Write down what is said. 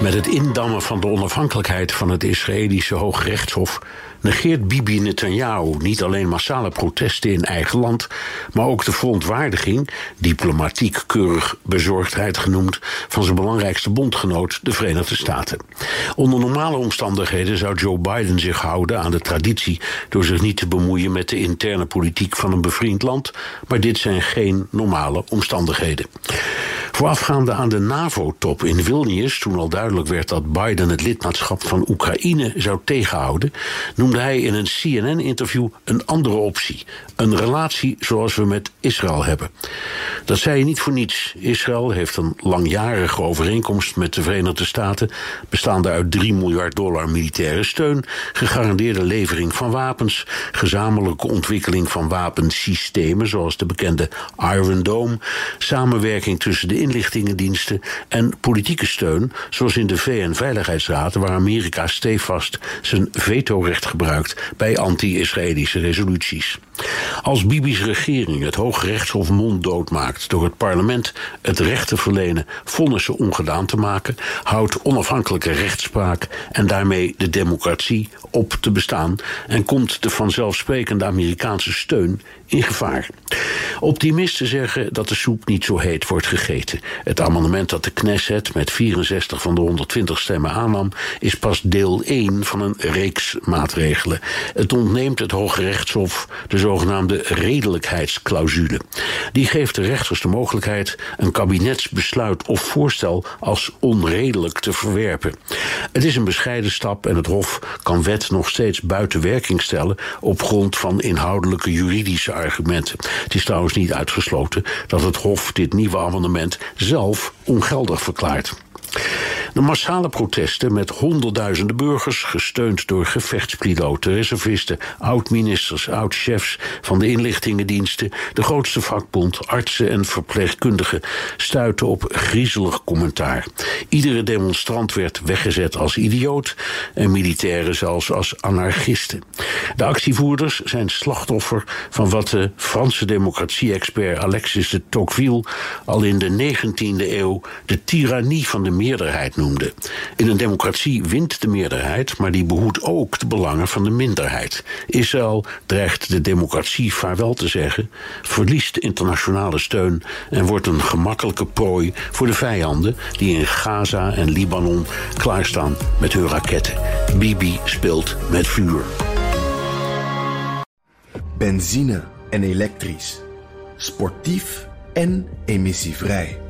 Met het indammen van de onafhankelijkheid van het Israëlische Hooggerechtshof negeert Bibi Netanyahu niet alleen massale protesten in eigen land, maar ook de verontwaardiging, diplomatiek keurig bezorgdheid genoemd, van zijn belangrijkste bondgenoot, de Verenigde Staten. Onder normale omstandigheden zou Joe Biden zich houden aan de traditie door zich niet te bemoeien met de interne politiek van een bevriend land, maar dit zijn geen normale omstandigheden. Voorafgaande aan de NAVO-top in Vilnius, toen al duidelijk werd dat Biden het lidmaatschap van Oekraïne zou tegenhouden, noemde hij in een CNN-interview een andere optie. Een relatie zoals we met Israël hebben. Dat zei hij niet voor niets. Israël heeft een langjarige overeenkomst met de Verenigde Staten, bestaande uit 3 miljard dollar militaire steun, gegarandeerde levering van wapens, gezamenlijke ontwikkeling van wapensystemen, zoals de bekende Iron Dome, samenwerking tussen de inlichtingendiensten en politieke steun, zoals in de VN-veiligheidsraad, waar Amerika stevast zijn vetorecht gebruikt bij anti-Israëlische resoluties. Als Bibi's regering het Hooggerechtshof monddood maakt door het parlement het recht te verlenen vonnissen ongedaan te maken, houdt onafhankelijke rechtspraak en daarmee de democratie op te bestaan en komt de vanzelfsprekende Amerikaanse steun in gevaar. Optimisten zeggen dat de soep niet zo heet wordt gegeten. Het amendement dat de Knesset met 64 van de 120 stemmen aannam, is pas deel 1 van een reeks maatregelen. Het ontneemt het Hoge Rechtshof de zogenaamde redelijkheidsclausule. Die geeft de rechters de mogelijkheid een kabinetsbesluit of voorstel als onredelijk te verwerpen. Het is een bescheiden stap en het Hof kan wet nog steeds buiten werking stellen op grond van inhoudelijke juridische argumenten. Het is trouwens niet uitgesloten dat het Hof dit nieuwe amendement zelf ongeldig verklaart. De massale protesten met honderdduizenden burgers, gesteund door gevechtspiloten, reservisten, oud-ministers, oud-chefs van de inlichtingendiensten, de grootste vakbond, artsen en verpleegkundigen, stuiten op griezelig commentaar. Iedere demonstrant werd weggezet als idioot en militairen zelfs als anarchisten. De actievoerders zijn slachtoffer van wat de Franse democratie-expert Alexis de Tocqueville al in de 19e eeuw de tirannie van de meerderheid In een democratie wint de meerderheid, maar die behoedt ook de belangen van de minderheid. Israël dreigt de democratie vaarwel te zeggen, verliest internationale steun en wordt een gemakkelijke prooi voor de vijanden die in Gaza en Libanon klaarstaan met hun raketten. Bibi speelt met vuur. Benzine en elektrisch. Sportief en emissievrij.